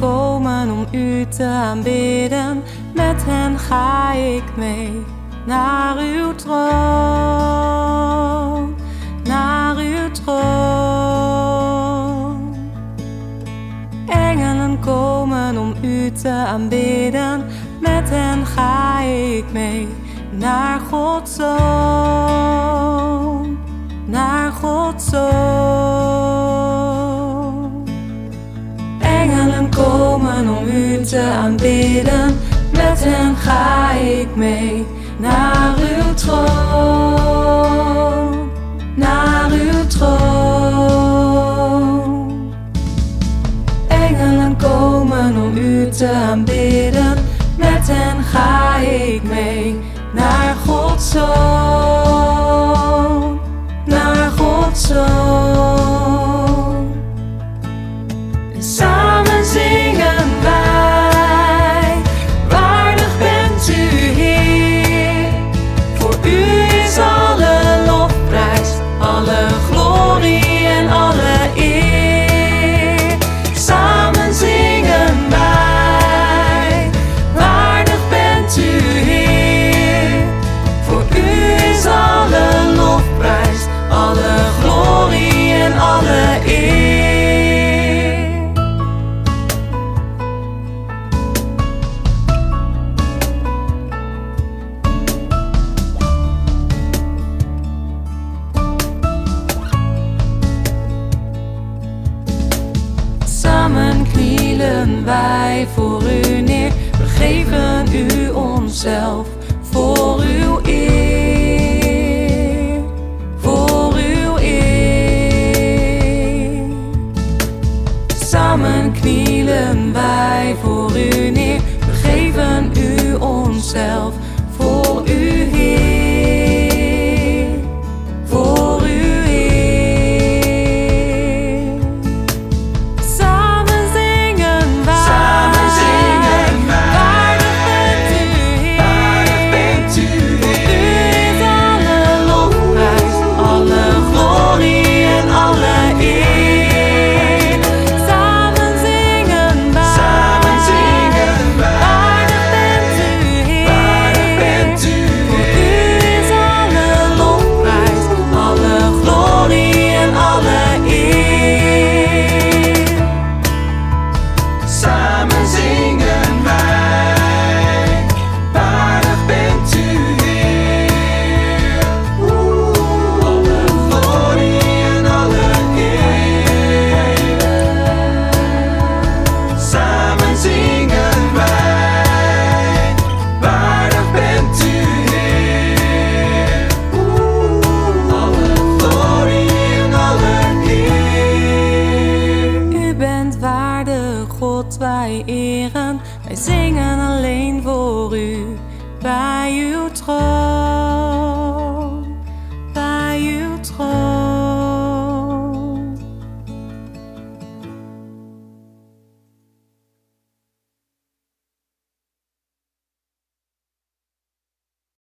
komen om u te aanbidden. Met hen ga ik mee naar uw troon, naar uw troon. Engelen komen om u te aanbidden. Met hen ga ik mee naar Gods zoon, naar Gods zoon. Aanbidden, met hen ga ik mee naar uw troon, naar uw troon. Engelen komen om u te aanbidden, met hen ga ik mee naar Gods zoon, wij voor u neer. We geven u onszelf voor uw eer. Voor uw eer. Samen knielen wij voor u neer. We geven u onszelf. God wij eren. Wij zingen alleen voor u, bij uw troon.